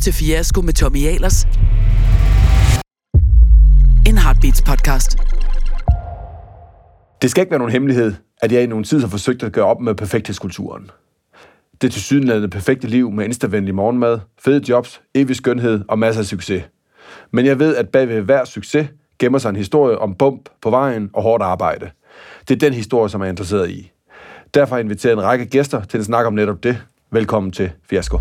til Fiasko med Tommy Ahlers. En Heartbeats podcast. Det skal ikke være nogen hemmelighed, at jeg i nogle tid har forsøgt at gøre op med perfekthedskulturen. Det tilsyneladende perfekte liv med instavenlig morgenmad, fede jobs, evig skønhed og masser af succes. Men jeg ved, at bag ved hver succes gemmer sig en historie om bump på vejen og hårdt arbejde. Det er den historie, som jeg er interesseret i. Derfor har jeg inviteret en række gæster til at snakke om netop det. Velkommen til Fiasko.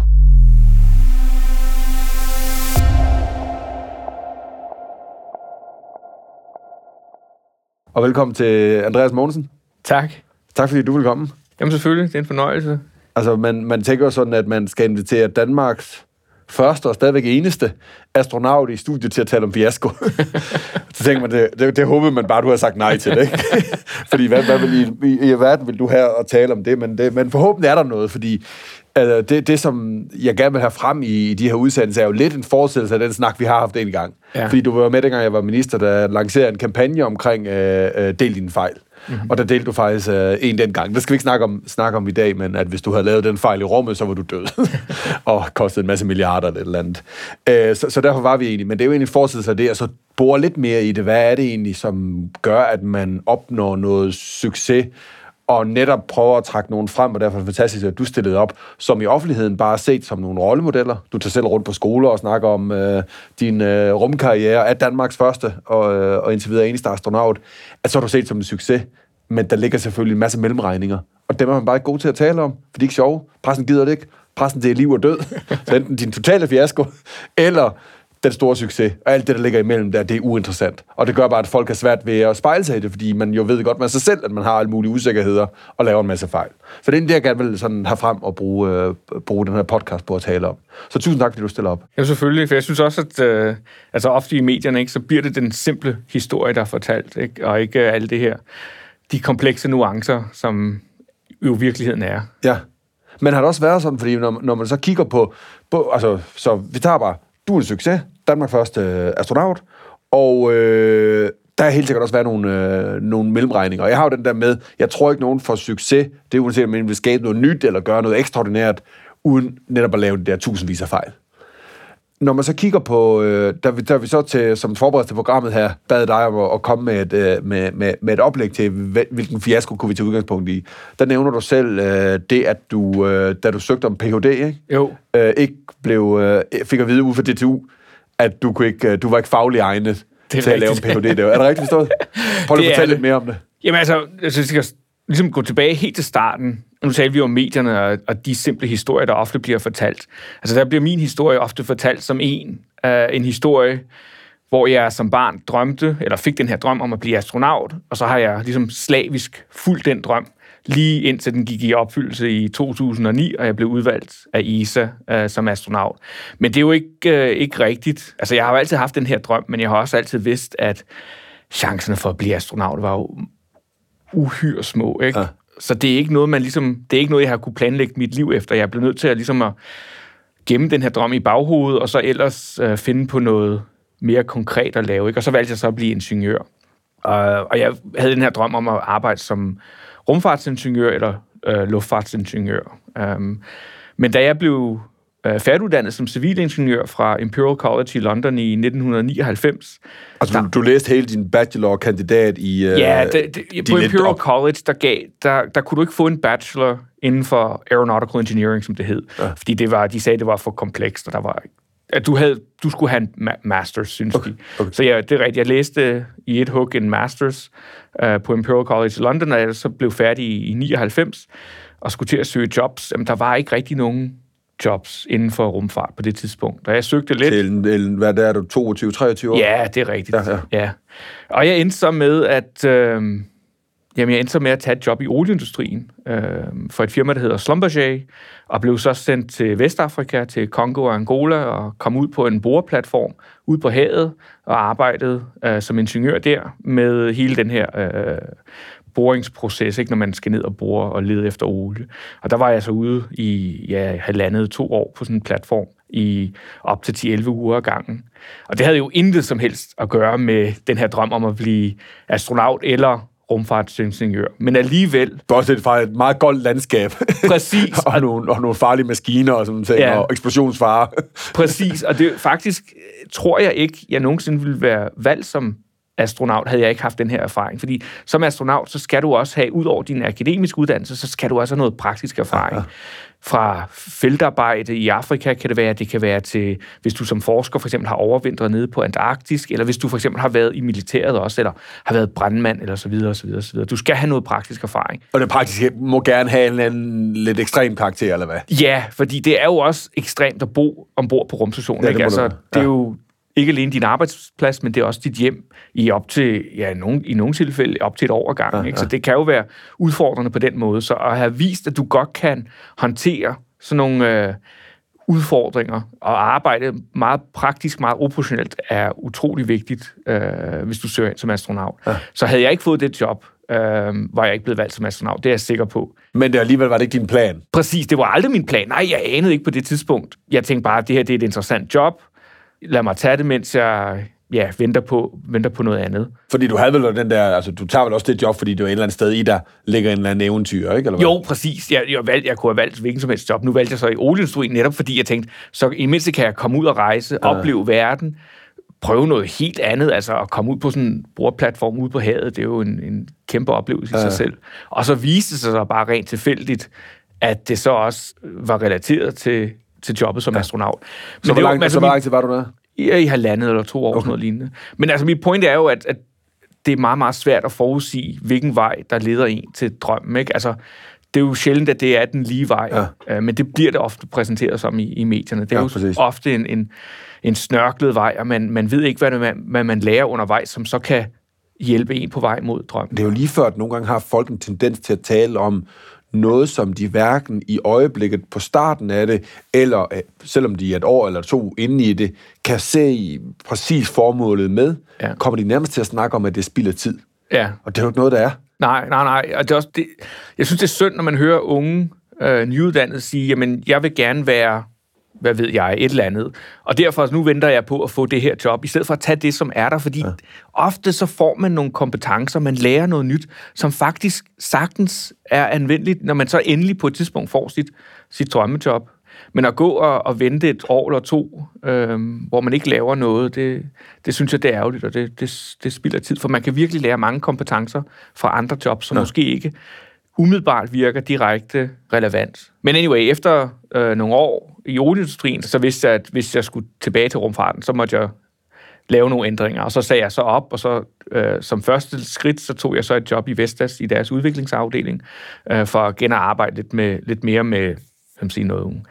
Og velkommen til Andreas Mogensen. Tak. Tak fordi du vil komme. Jamen selvfølgelig, det er en fornøjelse. Altså, man, man tænker jo sådan, at man skal invitere Danmarks første og stadigvæk eneste astronaut i studiet til at tale om fiasko. så tænker man, det, det, det håber man bare, du har sagt nej til det. Ikke? fordi hvad, hvad vil i, i, i verden vil du her og tale om det? Men, det, men forhåbentlig er der noget, fordi altså, det, det, som jeg gerne vil have frem i, i de her udsendelser, er jo lidt en forestillelse af den snak, vi har haft en gang. Ja. Fordi du var med, dengang jeg var minister, der lancerede en kampagne omkring øh, øh, Del din fejl. Mm-hmm. Og der delte du faktisk øh, en den gang. Det skal vi ikke snakke om, snakke om i dag, men at hvis du havde lavet den fejl i rummet, så var du død. og kostede en masse milliarder eller et eller andet. Øh, så, så derfor var vi egentlig. Men det er jo egentlig en forestillelse af det, at så bore lidt mere i det. Hvad er det egentlig, som gør, at man opnår noget succes, og netop prøver at trække nogen frem, og derfor er det fantastisk, at du stillede op, som i offentligheden bare er set som nogle rollemodeller. Du tager selv rundt på skoler og snakker om øh, din øh, rumkarriere, er Danmarks første og, øh, og indtil videre eneste astronaut, at så er du set som en succes, men der ligger selvfølgelig en masse mellemregninger, og dem er man bare ikke god til at tale om, for de er ikke sjove. Pressen gider det ikke. Pressen, det er liv og død. Så enten din totale fiasko, eller den store succes, og alt det, der ligger imellem der, det er uinteressant. Og det gør bare, at folk har svært ved at spejle sig i det, fordi man jo ved godt med sig selv, at man har alle mulige usikkerheder og laver en masse fejl. Så det er det, jeg gerne vil sådan have frem og bruge, øh, bruge den her podcast på at tale om. Så tusind tak, fordi du stiller op. Ja, selvfølgelig, for jeg synes også, at øh, altså ofte i medierne, ikke, så bliver det den simple historie, der er fortalt, ikke? og ikke øh, alt det her, de komplekse nuancer, som jo virkeligheden er. Ja, men har det også været sådan, fordi når, når man så kigger på, på altså, så vi tager bare du er en succes, Danmark første øh, astronaut, og øh, der har helt sikkert også været nogle, øh, nogle mellemregninger. Og jeg har jo den der med, jeg tror ikke, nogen får succes, det er uanset om man vil skabe noget nyt eller gøre noget ekstraordinært, uden netop at lave det der tusindvis af fejl. Når man så kigger på, øh, der, vi, der vi så til, som forberedelse til programmet her, bad dig om at, at komme med et, øh, med, med, med et oplæg til, hvilken fiasko kunne vi tage udgangspunkt i. Der nævner du selv øh, det, at du, øh, da du søgte om Ph.D., ikke? Jo. Øh, ikke blev, øh, fik at vide ud fra DTU, at du, kunne ikke, øh, du var ikke faglig egnet til rigtigt. at lave en Ph.D. Det er det rigtigt forstået? Prøv lige at fortælle lidt mere om det. Jamen altså, jeg synes, jeg skal ligesom gå tilbage helt til starten. Nu talte vi om medierne og, og de simple historier, der ofte bliver fortalt. Altså der bliver min historie ofte fortalt som en. Uh, en historie, hvor jeg som barn drømte, eller fik den her drøm om at blive astronaut, og så har jeg ligesom slavisk fuldt den drøm, lige indtil den gik i opfyldelse i 2009, og jeg blev udvalgt af ESA uh, øh, som astronaut. Men det er jo ikke, uh, ikke rigtigt. Altså, jeg har jo altid haft den her drøm, men jeg har også altid vidst, at chancerne for at blive astronaut var jo uhyre små, ikke? Ja. Så det er ikke noget, man ligesom, det er ikke noget, jeg har kunne planlægge mit liv efter. Jeg blev nødt til at, ligesom at gemme den her drøm i baghovedet, og så ellers øh, finde på noget mere konkret at lave. Ikke? Og så valgte jeg så at blive ingeniør. Og, og jeg havde den her drøm om at arbejde som rumfartsingeniør eller øh, luftfartsingeniør. Um, men da jeg blev øh, færdiguddannet som civilingeniør fra Imperial College i London i 1999. Altså, du, du læste hele din bachelor-kandidat i øh, Ja, det, det, på Imperial op. College, der, gav, der, der kunne du ikke få en bachelor inden for aeronautical engineering, som det hed. Ja. Fordi det var, de sagde, det var for komplekst, og der var at du, havde, du skulle have en ma- masters, synes okay. de. Okay. Så ja, det er rigtigt. Jeg læste i et hug en masters uh, på Imperial College i London, og jeg så blev færdig i, i 99 og skulle til at søge jobs. Jamen, der var ikke rigtig nogen jobs inden for rumfart på det tidspunkt. Da jeg søgte lidt... Til, en, hvad der er du, 22-23 år? Ja, det er rigtigt. Ja, ja. ja. Og jeg endte så med at... Øh, jamen, jeg endte så med at tage et job i olieindustrien øh, for et firma, der hedder Schlumberger, og blev så sendt til Vestafrika, til Kongo og Angola, og kom ud på en boreplatform ud på havet, og arbejdede øh, som ingeniør der med hele den her øh, boringsproces, ikke, når man skal ned og bore og lede efter olie. Og der var jeg så ude i ja, halvandet to år på sådan en platform i op til 10-11 uger ad gangen. Og det havde jo intet som helst at gøre med den her drøm om at blive astronaut eller rumfartsingeniør. Men alligevel... Bortset fra et meget goldt landskab. Præcis. og, nogle, og nogle farlige maskiner og sådan ting, ja. og eksplosionsfare. Præcis, og det faktisk tror jeg ikke, jeg nogensinde ville være valgt som astronaut, havde jeg ikke haft den her erfaring. Fordi som astronaut, så skal du også have, ud over din akademiske uddannelse, så skal du også have noget praktisk erfaring. Ja fra feltarbejde i Afrika, kan det være, det kan være til, hvis du som forsker for eksempel har overvintret nede på Antarktis, eller hvis du for eksempel har været i militæret også, eller har været brandmand, eller så videre, så videre, så videre. Du skal have noget praktisk erfaring. Og det praktiske må gerne have en, en lidt ekstrem karakter, eller hvad? Ja, fordi det er jo også ekstremt at bo ombord på rumstationen. Ja, det, altså, det er jo ikke alene din arbejdsplads, men det er også dit hjem i op til, ja, nogen, i nogle tilfælde op til et år gang. Ja, ikke? Så det kan jo være udfordrende på den måde. Så at have vist, at du godt kan håndtere sådan nogle øh, udfordringer og arbejde meget praktisk, meget operationelt, er utrolig vigtigt, øh, hvis du søger ind som astronaut. Ja. Så havde jeg ikke fået det job, øh, var jeg ikke blevet valgt som astronaut. Det er jeg sikker på. Men det alligevel var det ikke din plan? Præcis, det var aldrig min plan. Nej, jeg anede ikke på det tidspunkt. Jeg tænkte bare, at det her det er et interessant job lad mig tage det, mens jeg ja, venter, på, venter på noget andet. Fordi du havde vel den der, altså du tager vel også det job, fordi det er et eller andet sted i, der ligger en eller anden eventyr, ikke? Eller hvad? Jo, præcis. Jeg, jeg, valgte, jeg kunne have valgt hvilken som helst job. Nu valgte jeg så i olieindustrien, netop fordi jeg tænkte, så i mindste kan jeg komme ud og rejse, ja. opleve verden, prøve noget helt andet, altså at komme ud på sådan en bordplatform ude på havet, det er jo en, en kæmpe oplevelse ja. i sig selv. Og så viste det sig så bare rent tilfældigt, at det så også var relateret til til jobbet som ja. astronaut. Men så, hvor lang, altså, så hvor lang tid var du der? I, i halvandet eller to år, okay. noget lignende. Men altså, mit point er jo, at, at det er meget, meget svært at forudsige, hvilken vej, der leder en til drømmen. Ikke? Altså, det er jo sjældent, at det er den lige vej, ja. øh, men det bliver det ofte præsenteret som i, i medierne. Det er ja, jo præcis. ofte en, en, en snørklet vej, og man, man ved ikke, hvad, det, man, hvad man lærer undervejs, som så kan hjælpe en på vej mod drømmen. Det er jo lige før, at nogle gange har folk en tendens til at tale om noget, som de hverken i øjeblikket på starten af det, eller øh, selvom de er et år eller to inde i det, kan se præcis formålet med, ja. kommer de nærmest til at snakke om, at det spilder tid. Ja. Og det er jo ikke noget, der er. Nej, nej, nej. Og det er også, det, jeg synes, det er synd, når man hører unge øh, nyuddannede sige, jamen, jeg vil gerne være hvad ved jeg, et eller andet. Og derfor nu venter jeg på at få det her job, i stedet for at tage det, som er der, fordi ja. ofte så får man nogle kompetencer, man lærer noget nyt, som faktisk sagtens er anvendeligt, når man så endelig på et tidspunkt får sit, sit drømmejob. Men at gå og, og vente et år eller to, øh, hvor man ikke laver noget, det, det synes jeg, det er ærgerligt, og det, det, det spilder tid, for man kan virkelig lære mange kompetencer fra andre jobs, som ja. måske ikke umiddelbart virker direkte relevant. Men anyway, efter øh, nogle år i olieindustrien, så vidste jeg, at hvis jeg skulle tilbage til rumfarten, så måtte jeg lave nogle ændringer. Og så sagde jeg så op, og så øh, som første skridt, så tog jeg så et job i Vestas i deres udviklingsafdeling, øh, for at genarbejde lidt, med, lidt mere med hvad sige, noget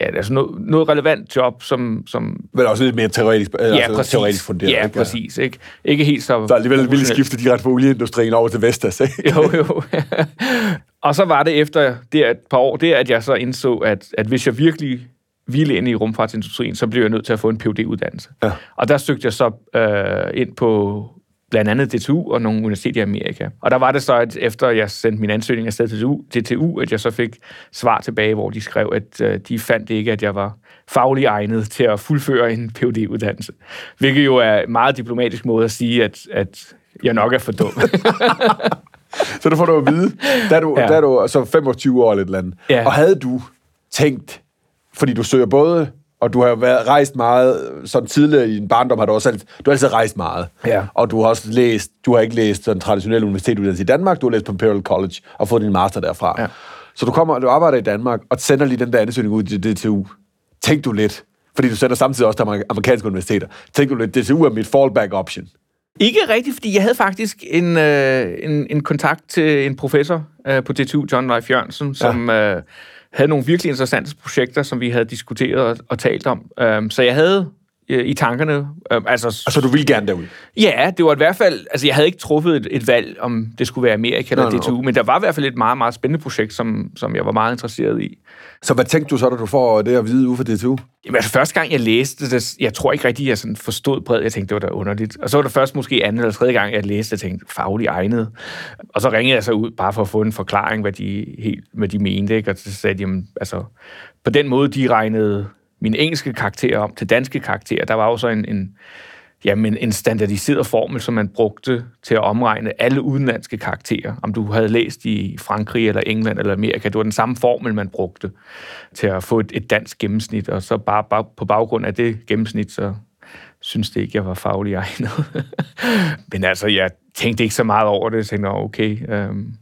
ja, altså noget, noget relevant job, som... som Men også lidt mere teoretisk, ja, altså præcis. teoretisk funderet. Ja, ikke? præcis. Ikke, ikke helt så... Så alligevel ville skifte de ret fra olieindustrien over til Vestas, ikke? jo, jo. og så var det efter det et par år, det at jeg så indså, at, at hvis jeg virkelig ville ind i rumfartsindustrien, så blev jeg nødt til at få en phd uddannelse ja. Og der søgte jeg så øh, ind på blandt andet DTU og nogle universiteter i Amerika. Og der var det så, at efter jeg sendte min ansøgning afsted til DTU, DTU at jeg så fik svar tilbage, hvor de skrev, at øh, de fandt ikke, at jeg var faglig egnet til at fuldføre en phd uddannelse Hvilket jo er en meget diplomatisk måde at sige, at, at jeg nok er for dum. så du får du at vide, da du, ja. da du så 25 år eller et eller andet, ja. og havde du tænkt, fordi du søger både og du har været rejst meget, sådan tidligere i din barndom har du også altid, du har altid rejst meget. Ja. Og du har også læst, du har ikke læst sådan traditionel universitetsuddannelse i Danmark, du har læst på Imperial College og fået din master derfra. Ja. Så du kommer, du arbejder i Danmark, og sender lige den der ansøgning ud til DTU. Tænk du lidt, fordi du sender samtidig også til amerikanske universiteter. Tænk du lidt, DTU er mit fallback option. Ikke rigtigt, fordi jeg havde faktisk en, øh, en, en kontakt til en professor øh, på DTU, John Leif Jørgensen, som... Ja. Øh, havde nogle virkelig interessante projekter, som vi havde diskuteret og, og talt om. Um, så jeg havde øh, i tankerne. Øh, altså, altså, du ville gerne derud? Ja, det var i hvert fald... Altså, jeg havde ikke truffet et, et valg, om det skulle være Amerika eller DTU, okay. men der var i hvert fald et meget, meget spændende projekt, som, som jeg var meget interesseret i. Så hvad tænkte du så, da du får det at vide ude for DTU? Jamen, altså, første gang jeg læste det, jeg tror ikke rigtig, jeg sådan forstod bredt. Jeg tænkte, det var da underligt. Og så var det først måske anden eller tredje gang, jeg læste, jeg tænkte, faglig egnet. Og så ringede jeg så ud, bare for at få en forklaring, hvad de, helt, hvad de mente. Ikke? Og så sagde de, jamen, altså, på den måde, de regnede mine engelske karakterer om til danske karakterer. Der var jo så en, en jamen, en standardiseret formel, som man brugte til at omregne alle udenlandske karakterer. Om du havde læst i Frankrig eller England eller Amerika, det var den samme formel, man brugte til at få et, et dansk gennemsnit, og så bare, bare på baggrund af det gennemsnit, så synes det ikke, jeg var faglig egnet. Men altså, jeg tænkte ikke så meget over det. Jeg tænkte, okay. Øhm,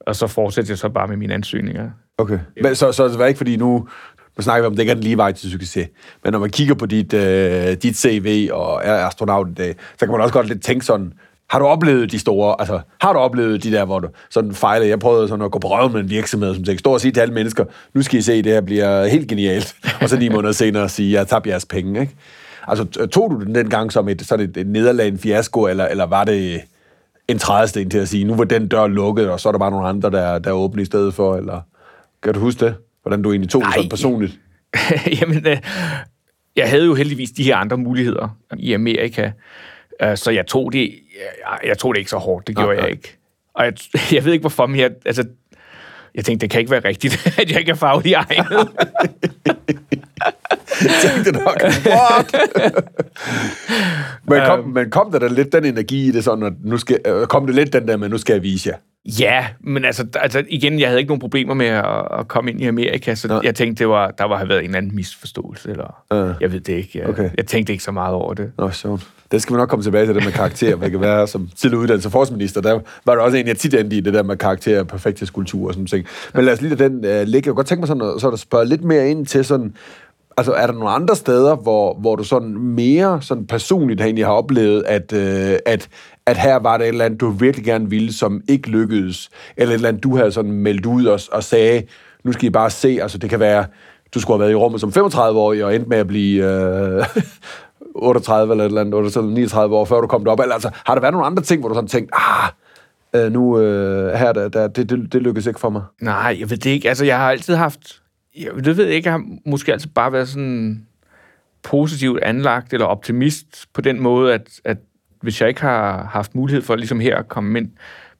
og så fortsatte jeg så bare med mine ansøgninger. Okay. Men så, så det var ikke, fordi nu, nu snakker vi om, det ikke er den lige vej til succes. Men når man kigger på dit, øh, dit CV og er astronaut i dag, så kan man også godt lidt tænke sådan, har du oplevet de store, altså har du oplevet de der, hvor du sådan fejler? Jeg prøvede sådan at gå på røven med en virksomhed, som tænkte, stå og sige til alle mennesker, nu skal I se, det her bliver helt genialt. og så ni måneder senere sige, jeg tabte jeres penge, ikke? Altså, tog du den dengang som et, sådan et, et nederlag, en fiasko, eller, eller var det en trædesten til at sige, nu var den dør lukket, og så er der bare nogle andre, der, der åbne i stedet for, eller kan du huske det? Hvordan du egentlig tog det sådan personligt? Jamen, øh, jeg havde jo heldigvis de her andre muligheder i Amerika, øh, så jeg tog det, jeg, jeg tog det ikke så hårdt, det gjorde ja. jeg ikke. Og jeg, jeg ved ikke hvorfor, men jeg, altså, jeg tænkte, det kan ikke være rigtigt, at jeg ikke er faglig egnet. tænkte nok, what? men, kom, um, men kom der da lidt den energi i det, sådan, at nu skal, øh, kom det lidt den der med, nu skal jeg vise jer? Ja, men altså, altså igen, jeg havde ikke nogen problemer med at, at komme ind i Amerika, så ja. jeg tænkte, det var, der var have været en eller anden misforståelse, eller ja. jeg ved det ikke. Jeg, okay. jeg tænkte ikke så meget over det. Nå, sjovt. Det skal vi nok komme tilbage til, det med karakter. Man kan være som tidligere uddannelse og der var der også en, jeg tit endte i, det der med karakter og perfekthedskultur og sådan ting. Men lad os lige lade den uh, ligge. Jeg kunne godt tænke mig sådan, så der spørge lidt mere ind til sådan, Altså, er der nogle andre steder, hvor, hvor du sådan mere sådan personligt egentlig har oplevet, at, øh, at, at her var der et eller andet, du virkelig gerne ville, som ikke lykkedes? Eller et eller andet, du havde sådan meldt ud og, og sagde, nu skal I bare se, altså det kan være, du skulle have været i rummet som 35-årig og endte med at blive øh, 38 eller et eller andet, eller 39 år, før du kom derop. Eller, altså, har der været nogle andre ting, hvor du sådan tænkt, ah, øh, nu øh, her, der, der, det, det, det lykkedes ikke for mig? Nej, jeg ved det ikke. Altså, jeg har altid haft jeg det ved jeg ikke, jeg har måske altid bare været sådan positivt anlagt eller optimist på den måde, at, at hvis jeg ikke har haft mulighed for ligesom her at komme ind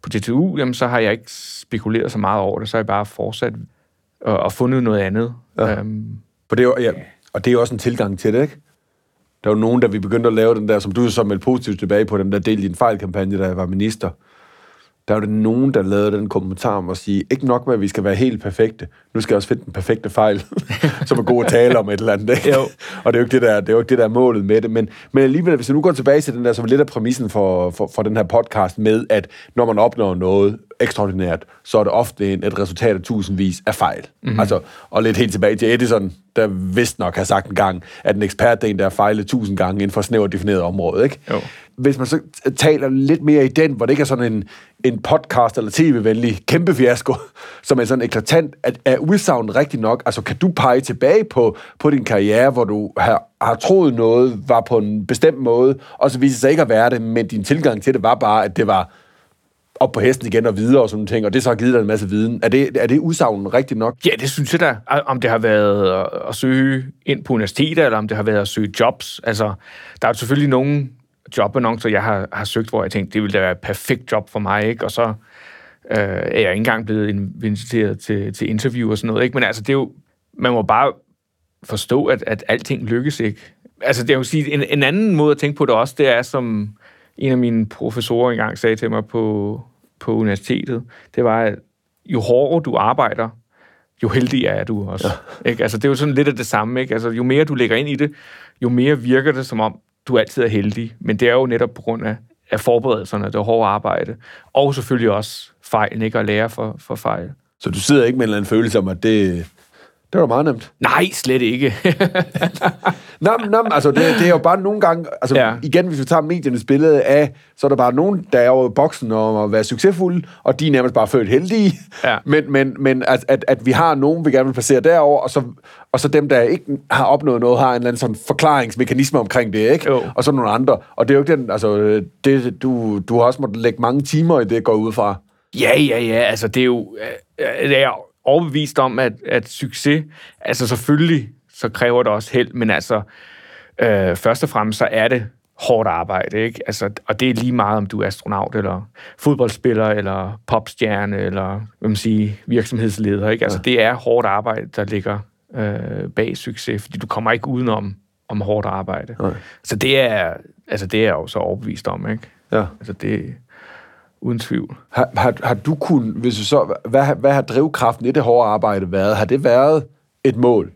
på DTU, jamen, så har jeg ikke spekuleret så meget over det, så har jeg bare fortsat og, og fundet noget andet. Ja. Um, for det er jo, ja, og det er jo også en tilgang til det, ikke? Der var nogen, der vi begyndte at lave den der, som du så meldte positivt tilbage på, den der del i en fejlkampagne, da jeg var minister der var det nogen, der lavede den kommentar om at sige, ikke nok med, at vi skal være helt perfekte, nu skal jeg også finde den perfekte fejl, som er god at tale om et eller andet. Ikke? Jo. Og det er jo ikke det, der, det er jo ikke det, der er målet med det. Men, men alligevel, hvis jeg nu går tilbage til den der, som lidt af præmissen for, for, for den her podcast med, at når man opnår noget ekstraordinært, så er det ofte en, et resultat af tusindvis af fejl. Mm-hmm. Altså, og lidt helt tilbage til Edison, der vist nok har sagt en gang, at en ekspert er en, der har fejlet tusind gange inden for snævert defineret område. Ikke? Jo hvis man så taler lidt mere i den, hvor det ikke er sådan en, en podcast- eller tv-venlig kæmpe fiasko, som er sådan eklatant, at er udsagn rigtig nok? Altså, kan du pege tilbage på, på din karriere, hvor du har, har troet noget var på en bestemt måde, og så viser sig ikke at være det, men din tilgang til det var bare, at det var op på hesten igen og videre og sådan ting, og det så har givet dig en masse viden. Er det, er det udsagnen rigtigt nok? Ja, det synes jeg da. Om det har været at søge ind på universitetet, eller om det har været at søge jobs. Altså, der er selvfølgelig nogle jobannoncer, jeg har, har søgt, hvor jeg tænkte, det ville da være et perfekt job for mig, ikke? Og så øh, er jeg ikke engang blevet inviteret til, til interview og sådan noget, ikke? Men altså, det er jo, man må bare forstå, at, at alting lykkes ikke. Altså, det er jo sige, en, en anden måde at tænke på det også, det er, som en af mine professorer engang sagde til mig på, på universitetet, det var, at jo hårdere du arbejder, jo heldig er du også. Ja. Ikke? Altså, det er jo sådan lidt af det samme. Ikke? Altså, jo mere du lægger ind i det, jo mere virker det som om, du altid er heldig. Men det er jo netop på grund af, af forberedelserne, det hårde arbejde. Og selvfølgelig også fejl, ikke? At lære for, for fejl. Så du sidder ikke med en eller anden følelse om, at det, det var meget nemt. Nej, slet ikke. nå, nå, altså det, det er jo bare nogle gange, altså ja. igen, hvis vi tager mediernes billede af, så er der bare nogen, der er over boksen og at være succesfulde, og de er nærmest bare født heldige. Ja. Men, men, men at, at, at vi har nogen, vi gerne vil placere derover, og så, og så dem, der ikke har opnået noget, har en eller anden sådan forklaringsmekanisme omkring det, ikke? Jo. Og så nogle andre. Og det er jo ikke den, altså, det, du, du har også måttet lægge mange timer i det, går ud fra. Ja, ja, ja, altså det er jo, det er overbevist om, at, at succes, altså selvfølgelig, så kræver det også held, men altså, øh, først og fremmest, så er det hårdt arbejde, ikke? Altså, og det er lige meget, om du er astronaut, eller fodboldspiller, eller popstjerne, eller hvad man sige, virksomhedsleder, ikke? Altså, ja. det er hårdt arbejde, der ligger øh, bag succes, fordi du kommer ikke udenom om hårdt arbejde. Nej. Så det er, altså det er jeg jo så overbevist om, ikke? Ja. Altså det uden tvivl. Har, har, har du kun, hvis du så, hvad, hvad har drivkraften i det hårde arbejde været? Har det været et mål?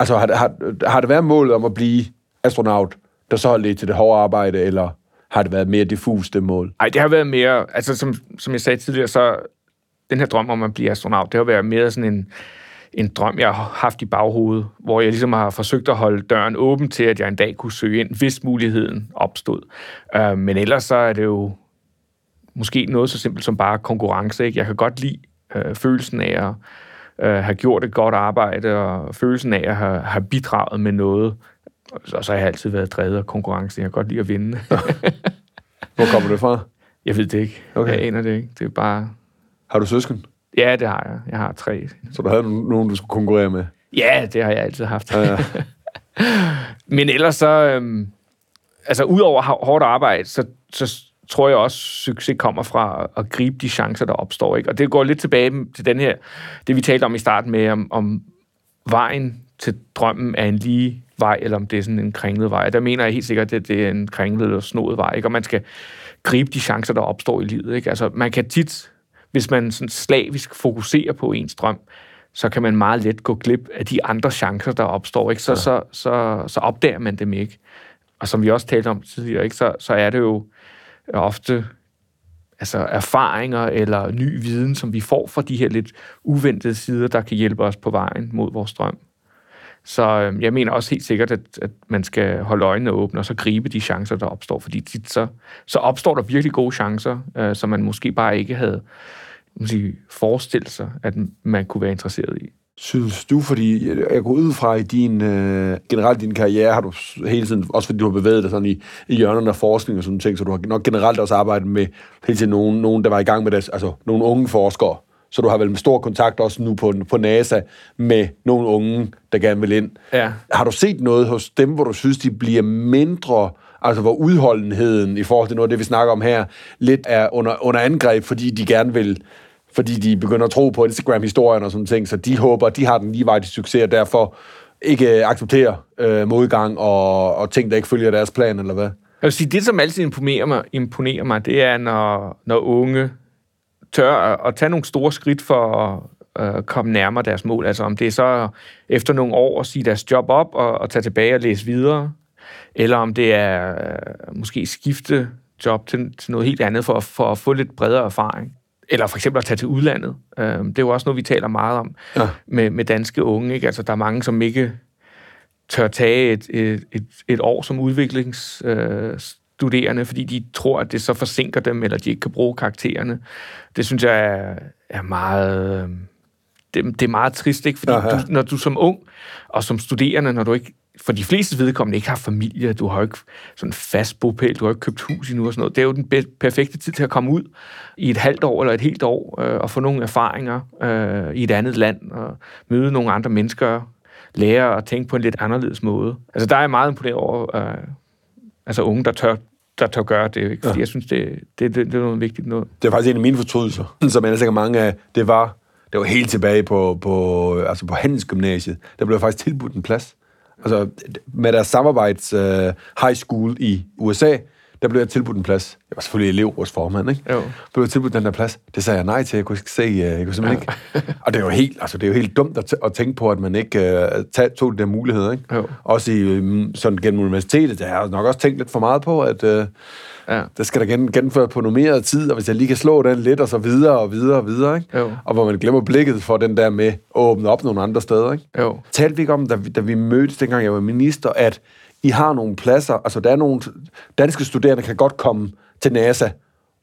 Altså har, har, har det været målet om at blive astronaut, der så har ledt til det hårde arbejde, eller har det været mere diffust det mål? Ej, det har været mere, altså som, som jeg sagde tidligere, så den her drøm om at blive astronaut, det har været mere sådan en, en drøm, jeg har haft i baghovedet, hvor jeg ligesom har forsøgt at holde døren åben til, at jeg en dag kunne søge ind, hvis muligheden opstod. Uh, men ellers så er det jo måske noget så simpelt som bare konkurrence. Ikke? Jeg kan godt lide uh, følelsen af at uh, have gjort et godt arbejde, og følelsen af at have, have bidraget med noget. Og så, så har jeg altid været drevet af konkurrence. Jeg kan godt lide at vinde. Hvor kommer det fra? Jeg ved det ikke. Okay. Jeg aner det ikke. Det er bare... Har du søsken? Ja, det har jeg. Jeg har tre. Så du havde no- nogen, du skulle konkurrere med? Ja, det har jeg altid haft. Ja, ja. Men ellers så... Øhm, altså, udover hår- hårdt arbejde, så, så tror jeg også, succes kommer fra at gribe de chancer, der opstår. Ikke? Og det går lidt tilbage til den her... Det, vi talte om i starten med, om, om vejen til drømmen er en lige vej, eller om det er sådan en kringlet vej. Der mener jeg helt sikkert, at det er en kringlet eller snodet vej, ikke? og man skal gribe de chancer, der opstår i livet. Ikke? Altså, man kan tit, hvis man sådan slavisk fokuserer på ens drøm, så kan man meget let gå glip af de andre chancer, der opstår. Ikke? Så, ja. så, så, så opdager man dem ikke. Og som vi også talte om tidligere, ikke? Så, så er det jo ofte altså erfaringer eller ny viden, som vi får fra de her lidt uventede sider, der kan hjælpe os på vejen mod vores drøm. Så øh, jeg mener også helt sikkert, at, at man skal holde øjnene åbne og så gribe de chancer, der opstår. Fordi tit så, så opstår der virkelig gode chancer, øh, som man måske bare ikke havde man sige, forestillet sig, at man kunne være interesseret i. Synes du, fordi jeg går ud fra i din, øh, generelt din karriere, har du hele tiden, også fordi du har bevæget dig sådan i, i hjørnerne af forskning og sådan ting, så du har nok generelt også arbejdet med hele tiden nogen, nogen der var i gang med det, altså nogle unge forskere. Så du har vel med stor kontakt også nu på, på NASA med nogle unge, der gerne vil ind. Ja. Har du set noget hos dem, hvor du synes, de bliver mindre, altså hvor udholdenheden i forhold til noget af det, vi snakker om her, lidt er under, under angreb, fordi de gerne vil, fordi de begynder at tro på Instagram-historien og sådan ting, så de håber, at de har den lige vej til succes, og derfor ikke øh, accepterer øh, modgang og, og ting, der ikke følger deres plan, eller hvad? Jeg vil sige, det, som altid imponerer mig, imponerer mig det er, når, når unge tør at tage nogle store skridt for at øh, komme nærmere deres mål. Altså om det er så efter nogle år at sige deres job op og, og tage tilbage og læse videre, eller om det er øh, måske skifte job til, til noget helt andet for, for at få lidt bredere erfaring. Eller for eksempel at tage til udlandet. Øh, det er jo også noget, vi taler meget om Ja. med, med danske unge. Ikke? Altså, der er mange, som ikke tør tage et, et, et, et år som udviklingsstuderende, øh, fordi de tror, at det så forsinker dem, eller de ikke kan bruge karaktererne. Det synes jeg er, er meget... øh, Det, det er meget trist, ikke? Fordi Aha. du, når du som ung og som studerende, når du ikke for de fleste vedkommende ikke har familie, du har ikke sådan en fast bopæl, du har ikke købt hus endnu og sådan noget. Det er jo den perfekte tid til at komme ud i et halvt år eller et helt år øh, og få nogle erfaringer øh, i et andet land og møde nogle andre mennesker, lære at tænke på en lidt anderledes måde. Altså der er jeg meget imponeret over øh, altså unge, der tør, der tør gøre det, ikke? fordi ja. jeg synes, det, det, det, det er noget vigtigt noget. Det er faktisk en af mine fortrydelser, som jeg er sikkert mange af, det var, det var helt tilbage på, på, altså på Handelsgymnasiet. Der blev faktisk tilbudt en plads. Altså, med deres samarbejds øh, high school i USA, der blev jeg tilbudt en plads. Jeg var selvfølgelig elevrådsformand, ikke? Jo. Blev jeg tilbudt den der plads. Det sagde jeg nej til. Jeg kunne ikke se, uh, jeg kunne simpelthen ikke. Og det er jo helt, altså, det er jo helt dumt at, at tænke på, at man ikke uh, tag, tog de der muligheder, ikke? Jo. Også i, um, sådan gennem universitetet, der har jeg nok også tænkt lidt for meget på, at uh, Ja. der skal der gen, gennemført på normeret tid, og hvis jeg lige kan slå den lidt, og så videre og videre og videre, ikke? Jo. Og hvor man glemmer blikket for den der med at åbne op nogle andre steder, ikke? Jo. Talte vi ikke om, da vi, da vi mødtes, dengang jeg var minister, at I har nogle pladser, altså der er nogle danske studerende, kan godt komme til NASA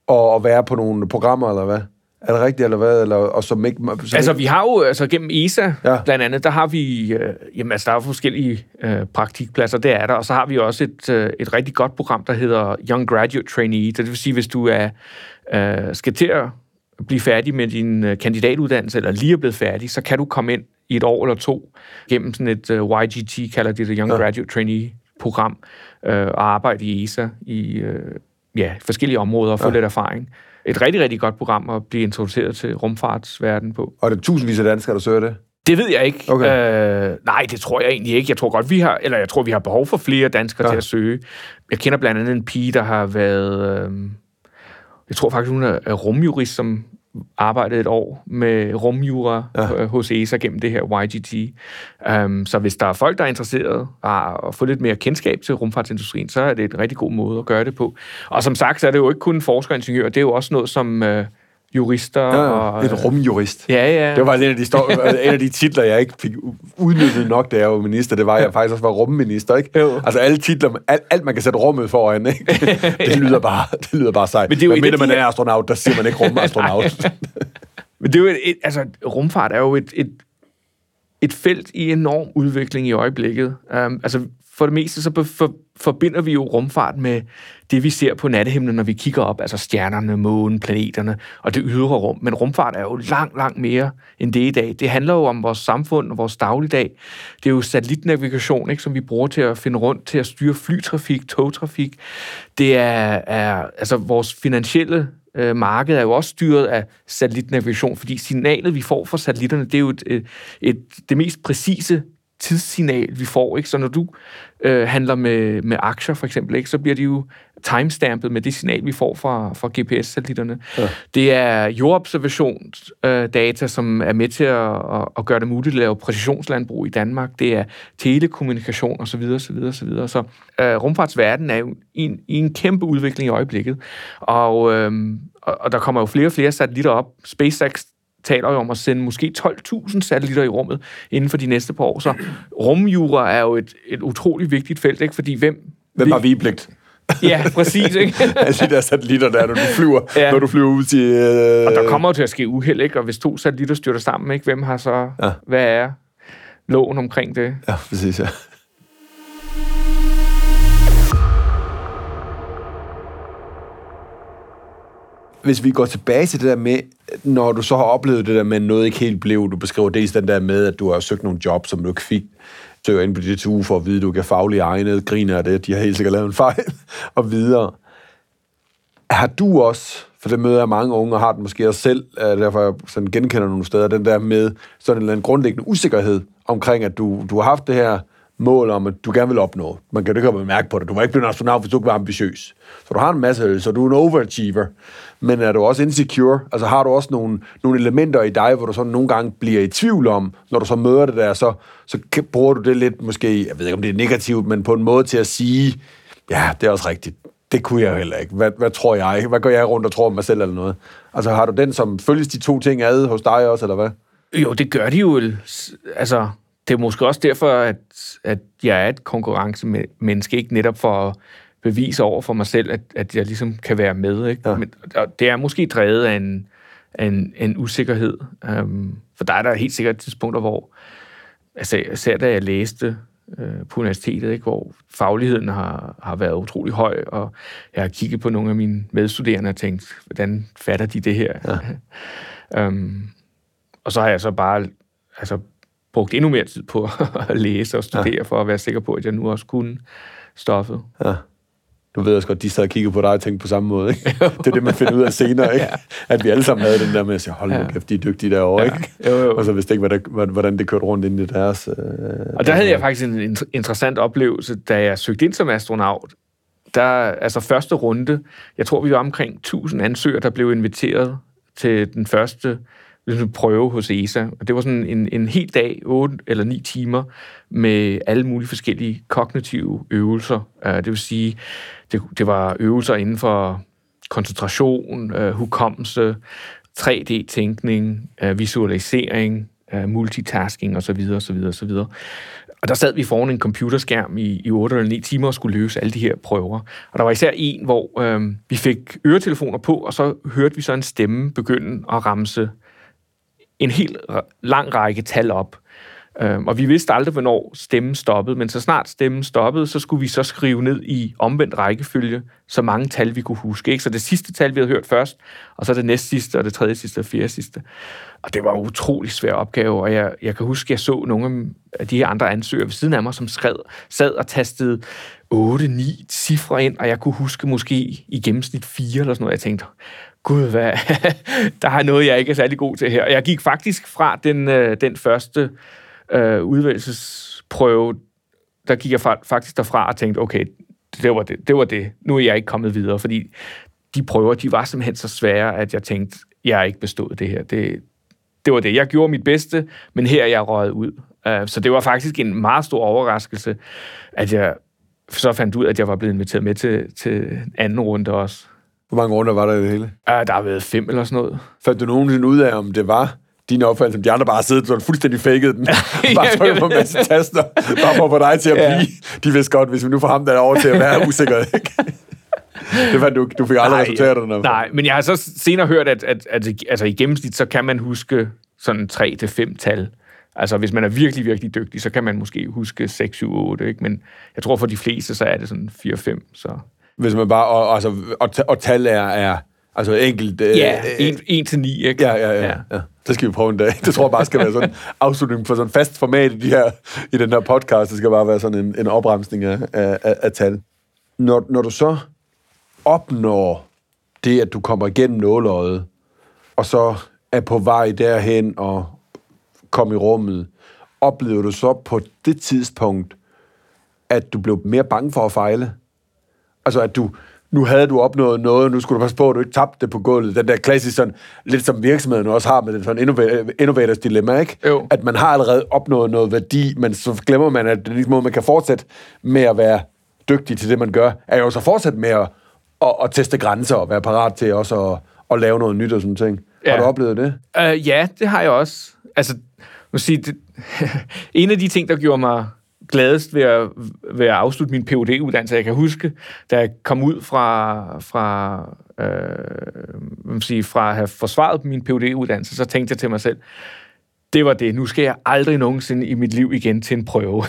og, og være på nogle programmer, eller hvad? Er det rigtigt, eller hvad? Eller, og som ikke, som Altså, vi har jo, altså gennem ESA, Ja. blandt andet, der har vi, øh, jamen altså, der er forskellige øh, praktikpladser, det er der, og så har vi også et, øh, et rigtig godt program, der hedder Young Graduate Trainee, det vil sige, hvis du er, øh, skal til at blive færdig med din øh, kandidatuddannelse, eller lige er blevet færdig, så kan du komme ind i et år eller to, gennem sådan et øh, YGT, kalder de det, Young Ja. Graduate Trainee-program, øh, og arbejde i ESA i øh, ja, forskellige områder og få Ja. lidt erfaring. Et rigtig, rigtig godt program at blive introduceret til rumfartsverdenen på. og det er tusindvis af danskere, der søger det. Det ved jeg ikke. Okay. Øh, nej, det tror jeg egentlig ikke. Jeg tror godt, vi har, eller jeg tror, vi har behov for flere danskere ja. Til at søge. Jeg kender blandt andet en pige, der har været, øh, jeg tror faktisk, hun er rumjurist, som arbejdede et år med rumjura ja. Ja. hos ESA gennem det her YGT. Um, så hvis der er folk, der er interesseret og at få lidt mere kendskab til rumfartsindustrien, så er det en rigtig god måde at gøre det på. Og som sagt, så er det jo ikke kun forskeringeniør, det er jo også noget som øh, jurister Ja, og... et rumjurist. Ja, ja. Det var en af, de stor, en af de titler, jeg ikke fik udnyttet nok, da jeg var minister. Det var, at jeg faktisk også var rumminister, ikke? Jo. Altså alle titler, alt, alt man kan sætte rummet foran, ikke? Det lyder bare, det lyder bare sejt. Men det er jo Men mindre man er astronaut, der siger man ikke rumastronaut. Men det er jo et, et, altså, rumfart er jo et, et, et felt i enorm udvikling i øjeblikket. Um, altså, for det meste så for, forbinder vi jo rumfart med det, vi ser på nattehimlen, når vi kigger op, altså stjernerne, månen, planeterne og det ydre rum. Men rumfart er jo langt, langt mere end det i dag. Det handler jo om vores samfund og vores dagligdag. Det er jo satellitnavigation, ikke, som vi bruger til at finde rundt, til at styre flytrafik, togtrafik. Det er, er altså vores finansielle øh, marked er jo også styret af satellitnavigation, fordi signalet, vi får fra satellitterne, det er jo et, et, et, det mest præcise tidssignal, vi får. Ikke? Så når du øh, handler med, med aktier, for eksempel, ikke, så bliver de jo timestampet med det signal, vi får fra, fra GPS-satellitterne. Ja. Det er jordobservationsdata, øh, som er med til at, at, at gøre det muligt at lave præcisionslandbrug i Danmark. Det er telekommunikation osv. osv., osv. Så øh, rumfartsverden er jo i en, i en kæmpe udvikling i øjeblikket. Og, øh, og, og der kommer jo flere og flere satellitter op. SpaceX taler jo om at sende måske 12.000 satellitter i rummet inden for de næste par år. Så rumjura er jo et, et utroligt vigtigt felt, ikke? Fordi hvem... Hvem har vigepligt? Ja, præcis, ikke? Alle de der satellitter der, når du flyver, Ja. når du flyver ud til... Øh... Og der kommer jo til at ske uheld, ikke? Og hvis to satellitter styrter sammen, ikke? Hvem har så... Ja. Hvad er loven omkring det? Ja, præcis, ja. Hvis vi går tilbage til det der med, når du så har oplevet det der med, at noget ikke helt blev, du beskriver dels den der med, at du har søgt nogle job, som du ikke fik, søger ind på DTU for at vide, at du ikke er faglig egnet, griner af det, de har helt sikkert lavet en fejl, og videre. Har du også, for det møder jeg mange unge, og har den måske også selv, derfor jeg sådan genkender nogle steder, den der med sådan en eller anden grundlæggende usikkerhed omkring, at du, du har haft det her mål om, at du gerne vil opnå. Man kan jo ikke mærke på det. Du var ikke blevet astronaut, hvis du ikke var ambitiøs. Så du har en masse, så du er en overachiever. Men er du også insecure? Altså har du også nogle, nogle elementer i dig, hvor du sådan nogle gange bliver i tvivl om, når du så møder det der, så, så bruger du det lidt måske, jeg ved ikke om det er negativt, men på en måde til at sige, ja, det er også rigtigt. Det kunne jeg heller ikke. Hvad, hvad tror jeg? Hvad går jeg rundt og tror om mig selv eller noget? Altså har du den, som følges de to ting ad hos dig også, eller hvad? Jo, det gør de jo. Altså, det er måske også derfor, at, at jeg er et konkurrencemenneske, ikke netop for at bevise over for mig selv, at, at jeg ligesom kan være med. Ikke? Ja. Men, og det er måske drevet af en, af en, en usikkerhed. Um, for der er der helt sikkert tidspunkter, hvor, altså især da jeg læste øh, på universitetet, ikke, hvor fagligheden har, har været utrolig høj, og jeg har kigget på nogle af mine medstuderende og tænkt, hvordan fatter de det her? Ja. um, og så har jeg så bare altså, brugt endnu mere tid på at læse og studere, ja. for at være sikker på, at jeg nu også kunne stoffet. Ja. Du ved også godt, de sad og kiggede på dig og tænkte på samme måde, ikke? Det er det, man finder ud af senere, ikke? ja. At vi alle sammen havde den der med at sige, hold nu Ja. kæft, de er dygtige derovre, Ja. ikke? Jo, jo. Og så vidste ikke, hvordan, hvordan det kørte rundt ind i deres... Øh, Og der havde jeg faktisk en int- interessant oplevelse, da jeg søgte ind som astronaut. Der, altså første runde, jeg tror, vi var omkring 1000 ansøgere, der blev inviteret til den første ligesom, prøve hos ESA. Og det var sådan en, en hel dag, 8 eller 9 timer, med alle mulige forskellige kognitive øvelser. Uh, det vil sige, det, det var øvelser inden for koncentration, uh, hukommelse, 3D-tænkning, uh, øh, visualisering, uh, multitasking osv. osv. osv. Og der sad vi foran en computerskærm i, i 8 eller 9 timer og skulle løse alle de her prøver. Og der var især en, hvor øh, vi fik øretelefoner på, og så hørte vi så en stemme begynde at ramse en helt lang række tal op. Øhm, og vi vidste aldrig, hvornår stemmen stoppede, men så snart stemmen stoppede, så skulle vi så skrive ned i omvendt rækkefølge, så mange tal vi kunne huske. Ikke? Så det sidste tal, vi havde hørt først, og så det næst sidste, og det tredje sidste, og fjerde sidste. Og det var en utrolig svær opgave, og jeg, jeg kan huske, at jeg så nogle af de her andre ansøgere ved siden af mig, som skrev, sad og tastede 8-9 cifre ind, og jeg kunne huske måske i gennemsnit 4 eller sådan noget. Jeg tænkte, gud, hvad, der er noget, jeg ikke er særlig god til her. Og jeg gik faktisk fra den, øh, den første øh, udvalgelsesprøve, der gik jeg faktisk derfra og tænkte, okay, det var det, det var det. Nu er jeg ikke kommet videre, fordi de prøver, de var simpelthen så svære, at jeg tænkte, jeg har ikke bestået det her. Det, det var det. Jeg gjorde mit bedste, men her er jeg røget ud. Uh, så det var faktisk en meget stor overraskelse, at jeg så fandt ud, at jeg var blevet inviteret med til, til anden runde også. Hvor mange runder var der i det hele? Uh, der har været fem eller sådan noget. Fandt du nogensinde ud af, om det var din opfattelse, som de andre bare har siddet sådan fuldstændig faked den. bare trykket på en masse taster, bare for at få dig til at blive. Ja. De vidste godt, hvis vi nu får ham der over til at være usikker, ikke? det var, du, du fik aldrig resultaterne. Nej, men jeg har så senere hørt, at, at, at, at altså, i gennemsnit, så kan man huske sådan 3-5 tal. Altså, hvis man er virkelig, virkelig dygtig, så kan man måske huske 6, 7, 8, ikke? Men jeg tror, for de fleste, så er det sådan 4-5, så... Hvis man bare... Og, altså, og, og tal er, er altså enkelt... Øh, ja, 1 til 9, ikke? Ja, ja, ja, ja. ja. Det skal vi prøve en dag. Det tror jeg bare skal være sådan en afslutning på sådan fast format i, de her, i den her podcast. Det skal bare være sådan en, en opremsning af, af, af tal. Når, når du så opnår det, at du kommer igennem nåløjet, og så er på vej derhen og kommer i rummet, oplever du så på det tidspunkt, at du blev mere bange for at fejle? Altså, at du, nu havde du opnået noget, nu skulle du passe på, at du ikke tabte det på gulvet. Den der klassisk sådan, lidt som virksomheden også har med den sådan innovators dilemma, ikke? Jo. At man har allerede opnået noget værdi, men så glemmer man, at den måde, man kan fortsætte med at være dygtig til det, man gør, er jo så fortsat med at, at, at teste grænser og være parat til også at, at lave noget nyt og sådan ting. Ja. Har du oplevet det? Uh, ja, det har jeg også. Altså, må sige, det, en af de ting, der gjorde mig gladest ved at, ved at afslutte min phd uddannelse Jeg kan huske, da jeg kom ud fra, fra, øh, sige, fra at have forsvaret min phd uddannelse så tænkte jeg til mig selv, det var det. Nu skal jeg aldrig nogensinde i mit liv igen til en prøve.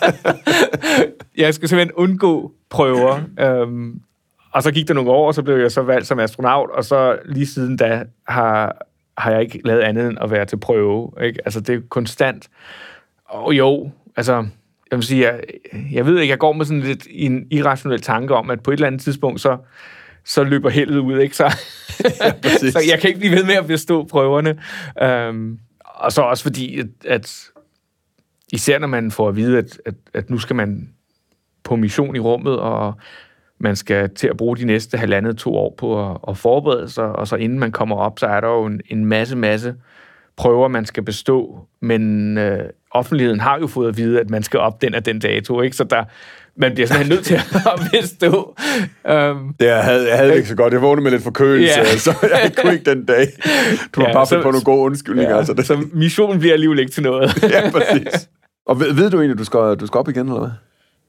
jeg skal simpelthen undgå prøver. Øhm, og så gik der nogle år, og så blev jeg så valgt som astronaut, og så lige siden da har, har jeg ikke lavet andet end at være til prøve. Ikke? Altså, det er konstant. Og jo, altså, jeg vil sige, jeg, jeg ved ikke, jeg går med sådan lidt en irrationel tanke om, at på et eller andet tidspunkt, så, så løber heldet ud, ikke? Så, ja, så jeg kan ikke blive ved med at bestå prøverne. Um, og så også fordi, at, at især når man får at vide, at, at, at nu skal man på mission i rummet, og man skal til at bruge de næste halvandet to år på at, at forberede sig, og så inden man kommer op, så er der jo en, en masse, masse prøver, man skal bestå, men øh, offentligheden har jo fået at vide, at man skal op den af den dato, ikke? Så der, man bliver simpelthen nødt til at bestå. Um, det jeg havde jeg havde ikke så godt. Jeg vågnede med lidt forkølelse, yeah. så jeg kunne ikke den dag. Du har ja, bare fået på nogle gode undskyldninger. Ja, altså det. Så missionen bliver alligevel ikke til noget. ja, præcis. Og ved, ved du egentlig, at du skal, du skal op igen, eller hvad?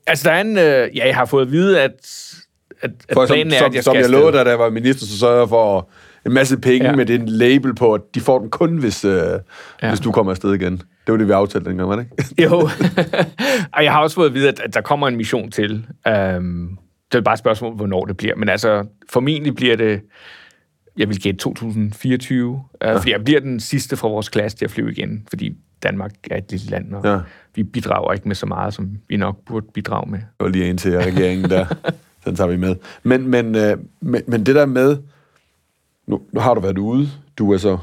Altså, der er en... Øh, ja, jeg har fået at vide, at, at, at for, planen som, er, at jeg som, skal Som jeg lovede dig, da jeg var minister, så sørger jeg for en masse penge ja. med den label på, at de får den kun, hvis, øh, ja. hvis du kommer afsted igen. Det var det, vi aftalte dengang, var det ikke? jo. og jeg har også fået at vide, at, der kommer en mission til. Um, det er bare et spørgsmål, hvornår det bliver. Men altså, formentlig bliver det, jeg vil gætte 2024. Uh, ja. Fordi jeg bliver den sidste fra vores klasse til at flyve igen. Fordi Danmark er et lille land, og ja. vi bidrager ikke med så meget, som vi nok burde bidrage med. Det var lige ind til regeringen der. Den tager vi med. Men, men, øh, men, men det der med, nu, nu har du været ude. Du er så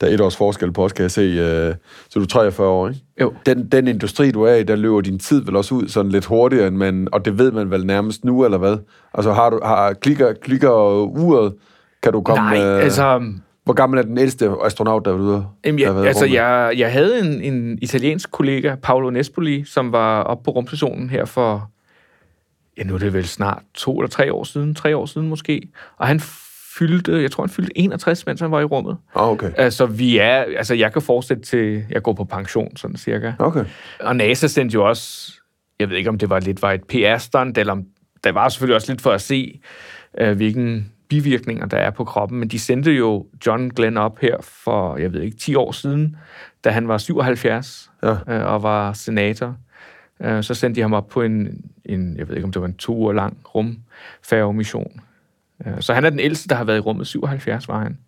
der er et års forskel på os, kan jeg se. Øh, så du er 43 år, ikke? Jo. Den, den industri, du er i, der løber din tid vel også ud sådan lidt hurtigere, end man, og det ved man vel nærmest nu, eller hvad? Altså, har du, har, klikker, klikker uret, kan du komme... Nej, øh, altså... Hvor gammel er den ældste astronaut, der er ude? Jamen, jeg, altså, jeg, jeg havde en, en italiensk kollega, Paolo Nespoli, som var oppe på rumstationen her for, ja, nu er det vel snart to eller tre år siden, tre år siden måske, og han fyldte, jeg tror, han fyldte 61, mens han var i rummet. Ah, okay. Altså, vi er, altså, jeg kan fortsætte til, jeg går på pension, sådan cirka. Okay. Og NASA sendte jo også, jeg ved ikke, om det var lidt var et PR-stand, eller om der var selvfølgelig også lidt for at se, øh, hvilken bivirkninger der er på kroppen, men de sendte jo John Glenn op her for, jeg ved ikke, 10 år siden da han var 77 Ja. øh, og var senator. Øh, så sendte de ham op på en, en, jeg ved ikke om det var en to uger lang rumfærgemission. Øh, så han er den ældste, der har været i rummet. 77 var han.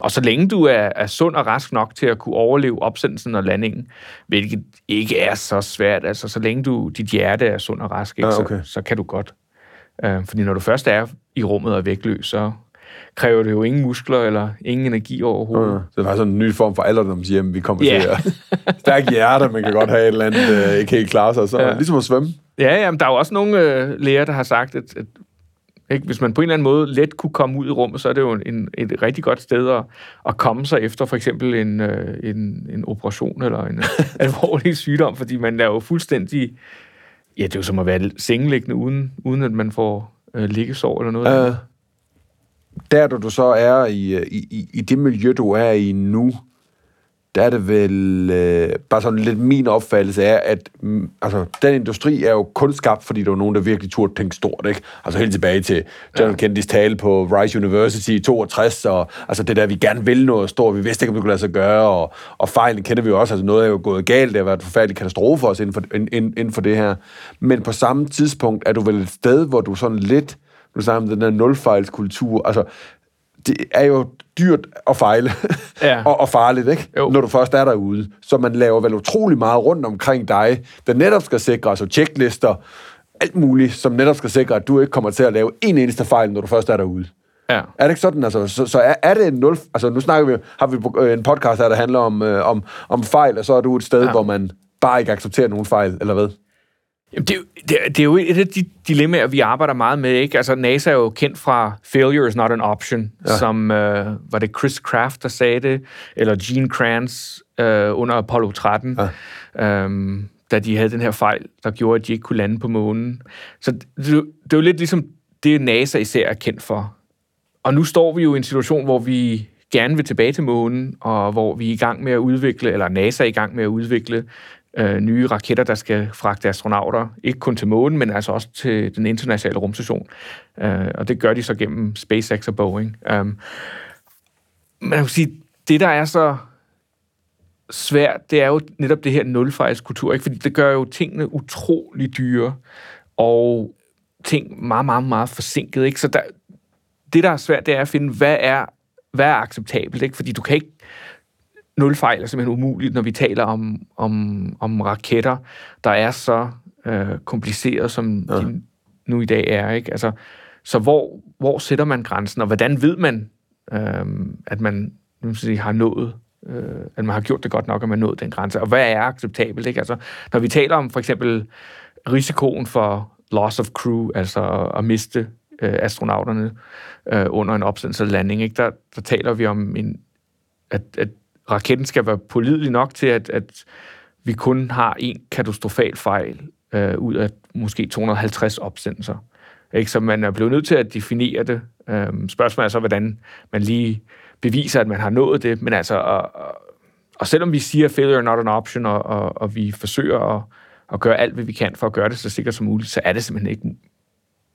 Og så længe du er, er sund og rask nok til at kunne overleve opsendelsen og landingen, hvilket ikke er så svært, altså så længe du, dit hjerte er sund og rask, ikke, Ja, okay. så, så kan du godt. Øh, fordi når du først er i rummet og er vægtløs, så kræver det jo ingen muskler eller ingen energi overhovedet. Ja. Det var sådan en ny form for alderdomshjem, vi kommer Ja. til at... Stærk hjerte, man kan godt have et eller andet, øh, ikke helt klare sig. Så Ja. ja. ligesom at svømme. Ja, jamen, der er jo også nogle øh, læger, der har sagt, at, at ikke, hvis man på en eller anden måde let kunne komme ud i rummet, så er det jo en, et rigtig godt sted at, at komme sig efter for eksempel en, øh, en, en operation eller en alvorlig sygdom, fordi man er jo fuldstændig... Ja, det er jo som at være sengeliggende, uden, uden at man får øh, liggesår eller noget. Øh, der, du så er øh, i, i, i det miljø, du er i nu, der er det vel øh, bare sådan lidt min opfattelse er, at mm, altså, den industri er jo kun skabt, fordi der var nogen, der virkelig turde tænke stort, ikke? Altså helt tilbage til John ja. Kennedys tale på Rice University i 62, og altså det der, vi gerne vil noget stort, vi vidste ikke, om det kunne lade sig gøre, og, og fejlen kender vi jo også, altså noget er jo gået galt, det har været en forfærdelig katastrofe for os inden for, inden, inden for det her. Men på samme tidspunkt er du vel et sted, hvor du sådan lidt, nu snakker om den der nulfejlskultur, altså det er jo dyrt at fejle, Ja. og, og farligt, ikke? Jo. når du først er derude. Så man laver vel utrolig meget rundt omkring dig, der netop skal sikre, altså checklister, alt muligt, som netop skal sikre, at du ikke kommer til at lave en eneste fejl, når du først er derude. Ja. Er det ikke sådan? Altså, så, så er, er det en nul... Altså, nu snakker vi, har vi øh, en podcast her, der handler om, øh, om, om fejl, og så er du et sted, Ja. ja. hvor man bare ikke accepterer nogen fejl, eller hvad? Jamen, det, er jo- det, det er jo et af de dilemmaer, vi arbejder meget med. Ikke? Altså, NASA er jo kendt fra failure is not an option, ja. som øh, var det Chris Kraft, der sagde det, eller Gene Kranz øh, under Apollo 13, ja. øhm, da de havde den her fejl, der gjorde, at de ikke kunne lande på månen. Så det, det er jo lidt ligesom det, NASA især er kendt for. Og nu står vi jo i en situation, hvor vi gerne vil tilbage til månen, og hvor vi er i gang med at udvikle, eller NASA er i gang med at udvikle øh, nye raketter, der skal fragte astronauter, ikke kun til månen, men altså også til den internationale rumstation. Øh, og det gør de så gennem SpaceX og Boeing. Um, men jeg sige, det der er så svært, det er jo netop det her nulfejlskultur, ikke? fordi det gør jo tingene utrolig dyre, og ting meget, meget, meget forsinket. Ikke? Så der, det, der er svært, det er at finde, hvad er, hvad er acceptabelt, ikke? Fordi du kan ikke... Nul fejl er simpelthen umuligt, når vi taler om, om, om raketter, der er så øh, kompliceret, som ja. de nu i dag er, ikke? Altså, så hvor, hvor sætter man grænsen, og hvordan ved man, øh, at man nu sige, har nået øh, at man har gjort det godt nok, at man nået den grænse, og hvad er acceptabelt, ikke? Altså, når vi taler om for eksempel risikoen for loss of crew, altså at, miste øh, astronauterne øh, under en opsendelse landing, ikke? Der, der taler vi om, en, at, at raketten skal være pålidelig nok til, at, at vi kun har en katastrofal fejl øh, ud af måske 250 opsendelser. Ikke? Så man er blevet nødt til at definere det. Øhm, spørgsmålet er så, hvordan man lige beviser, at man har nået det. Men altså, og, og, og selvom vi siger, failure is not an option, og, og, og vi forsøger at, at gøre alt, hvad vi kan for at gøre det så sikkert som muligt, så er det simpelthen ikke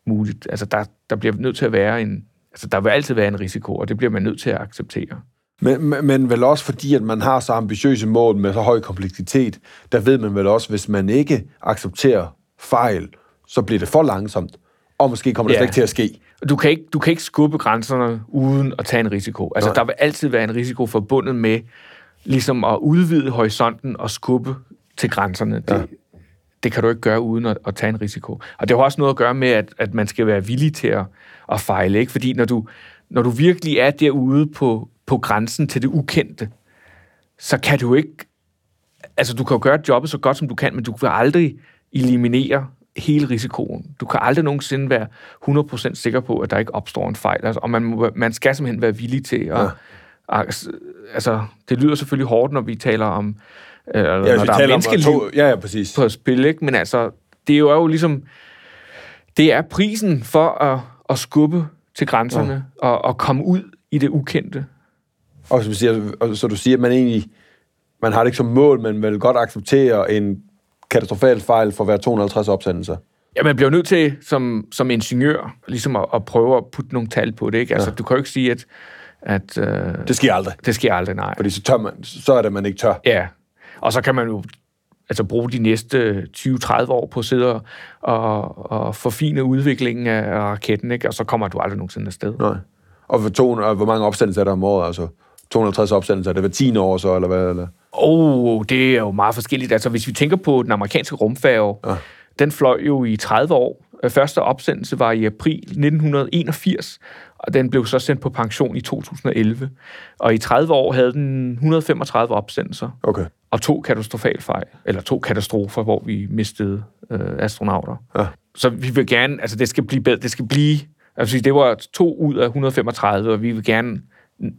muligt. Altså, der, der bliver nødt til at være en... Altså, der vil altid være en risiko, og det bliver man nødt til at acceptere. Men, men- vel også fordi, at man har så ambitiøse mål med så høj kompleksitet, der ved man vel også, hvis man ikke accepterer fejl, så bliver det for langsomt, og måske kommer det Ja. slet ikke til at ske. Du kan, ikke, du kan ikke skubbe grænserne uden at tage en risiko. Altså, Nej. der vil altid være en risiko forbundet med ligesom at udvide horisonten og skubbe til grænserne. Det, Ja. det kan du ikke gøre uden at, at tage en risiko. Og det har også noget at gøre med, at, at man skal være villig til at, at fejle. Ikke? Fordi når du, når du virkelig er derude på, på grænsen til det ukendte, så kan du ikke... Altså, du kan jo gøre jobbet så godt, som du kan, men du kan aldrig eliminere hele risikoen. Du kan aldrig nogensinde være 100% sikker på, at der ikke opstår en fejl. Altså, og man, man skal simpelthen være villig til at... Ja. Altså, det lyder selvfølgelig hårdt, når vi taler om... Øh, ja, når der er taler om menneskeliv to- Ja, ja, præcis. på spil, ikke? Men altså, det er jo, er jo ligesom... Det er prisen for at, at skubbe til grænserne ja. og, og komme ud i det ukendte. Og så, siger, og så du siger, at man egentlig man har det ikke som mål, men vil godt acceptere en katastrofal fejl for hver 250 opsendelser. Ja, man bliver nødt til som, som ingeniør ligesom at, at prøve at putte nogle tal på det. Ikke? Altså, Ja. du kan jo ikke sige, at, at øh, Det sker aldrig. det sker aldrig, nej. Fordi så, tør man, så er det, man ikke tør. Ja, og så kan man jo altså bruge de næste 20-30 år på at sidde og, og, forfine udviklingen af raketten, ikke? og så kommer du aldrig nogensinde afsted. Nej. Og, for to, og hvor mange opsendelser er der om året? Altså 250 opsendelser, er det hver 10 år så, eller hvad? Eller? Oh, det er jo meget forskelligt. Altså, hvis vi tænker på den amerikanske rumfærge, Ja. den fløj jo i 30 år. Øh, Første opsendelse var i april 1981, og den blev så sendt på pension i 2011. Og i 30 år havde den 135 opsendelser Okay. og to katastrofale fejl, eller to katastrofer, hvor vi mistede øh, astronauter. Ja. Så vi vil gerne, altså det skal blive bedre, det skal blive, altså det var to ud af 135, og vi vil gerne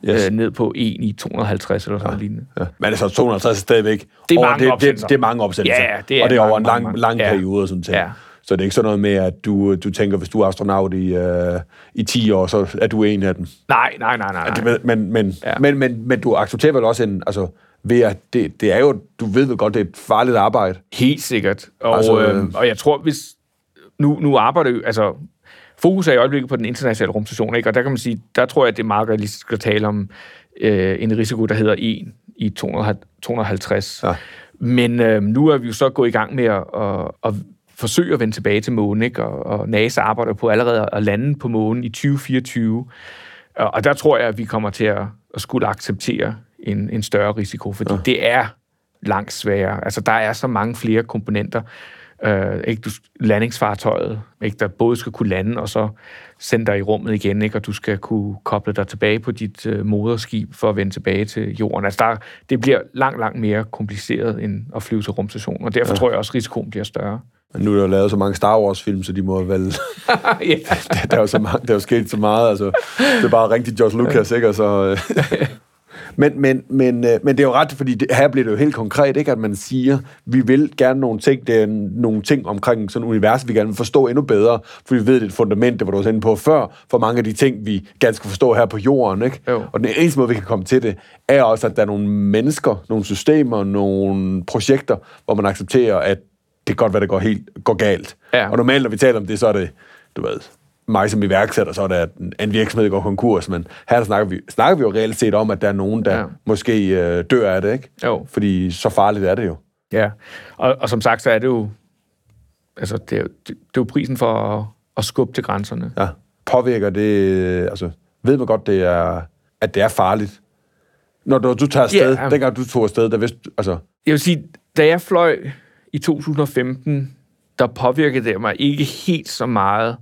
Yes. øh, ned på en i 250 eller sådan ja. lignende. Ja. Men altså 250 er stadigvæk... Det er over- mange det, det, det, er mange opsendelser. Ja, det er og det er over mange, en lang, mange, lang periode og sådan ting. Ja. Så det er ikke sådan noget med, at du, du tænker, hvis du er astronaut i, øh, i 10 år, så er du en af dem. Nej, nej, nej, nej. nej. Men, men, ja. Men, men, men du accepterer vel også en... Altså, ved at det, det er jo... Du ved vel godt, det er et farligt arbejde. Helt sikkert. Og, Altså, altså, øh, og jeg tror, hvis... Nu, nu arbejder jo... Altså, fokus er i øjeblikket på den internationale rumstation, ikke? Og der kan man sige, der tror jeg, at det er meget realistisk at tale om øh, en risiko, der hedder 1 i 200, 250. Ja. Men øh, nu er vi jo så gået i gang med at, at, at forsøge at vende tilbage til månen, ikke? Og, og NASA arbejder på allerede at lande på månen i 2024. Og, og der tror jeg, at vi kommer til at, at skulle acceptere en, en større risiko, fordi ja. det er langt sværere. Altså, der er så mange flere komponenter. Øh, ikke? Du, landingsfartøjet, ikke? der både skal kunne lande og så sende dig i rummet igen, ikke? og du skal kunne koble dig tilbage på dit øh, moderskib for at vende tilbage til jorden. Altså, der, det bliver langt, langt mere kompliceret end at flyve til rumstationen, og derfor ja. tror jeg også, at risikoen bliver større. Men nu er der jo lavet så mange Star Wars-film, så de må vel... ja. der, er jo så mange, der er jo sket så meget. Altså, det er bare til George Lucas, ikke? Og så, øh. men, men, men, øh, men det er jo ret, fordi det, her bliver det jo helt konkret, ikke? At man siger, vi vil gerne nogle ting, det er nogle ting omkring sådan et univers, vi gerne vil forstå endnu bedre, for vi ved, det er et fundament, det var du også inde på før, for mange af de ting, vi gerne skal forstå her på jorden, ikke? Jo. Og den eneste måde, vi kan komme til det, er også, at der er nogle mennesker, nogle systemer, nogle projekter, hvor man accepterer, at det kan godt være, det går helt går galt. Ja. Og normalt, når vi taler om det, så er det, du ved, mig som iværksætter, så er at en virksomhed går konkurs, men her der snakker vi, snakker vi jo reelt set om, at der er nogen, der ja. Ja. måske øh, dør af det, ikke? Jo. Fordi så farligt er det jo. Ja, og, og som sagt, så er det jo, altså, det er, jo- det, det er jo prisen for at, at skubbe til grænserne. Ja. Påvirker det, altså, ved man godt, det er, at det er farligt? Når du, du tager afsted, Ja. dengang du tog afsted, der vidste, altså, Jeg vil sige, da jeg fløj i 2015, der påvirkede det mig ikke helt så meget.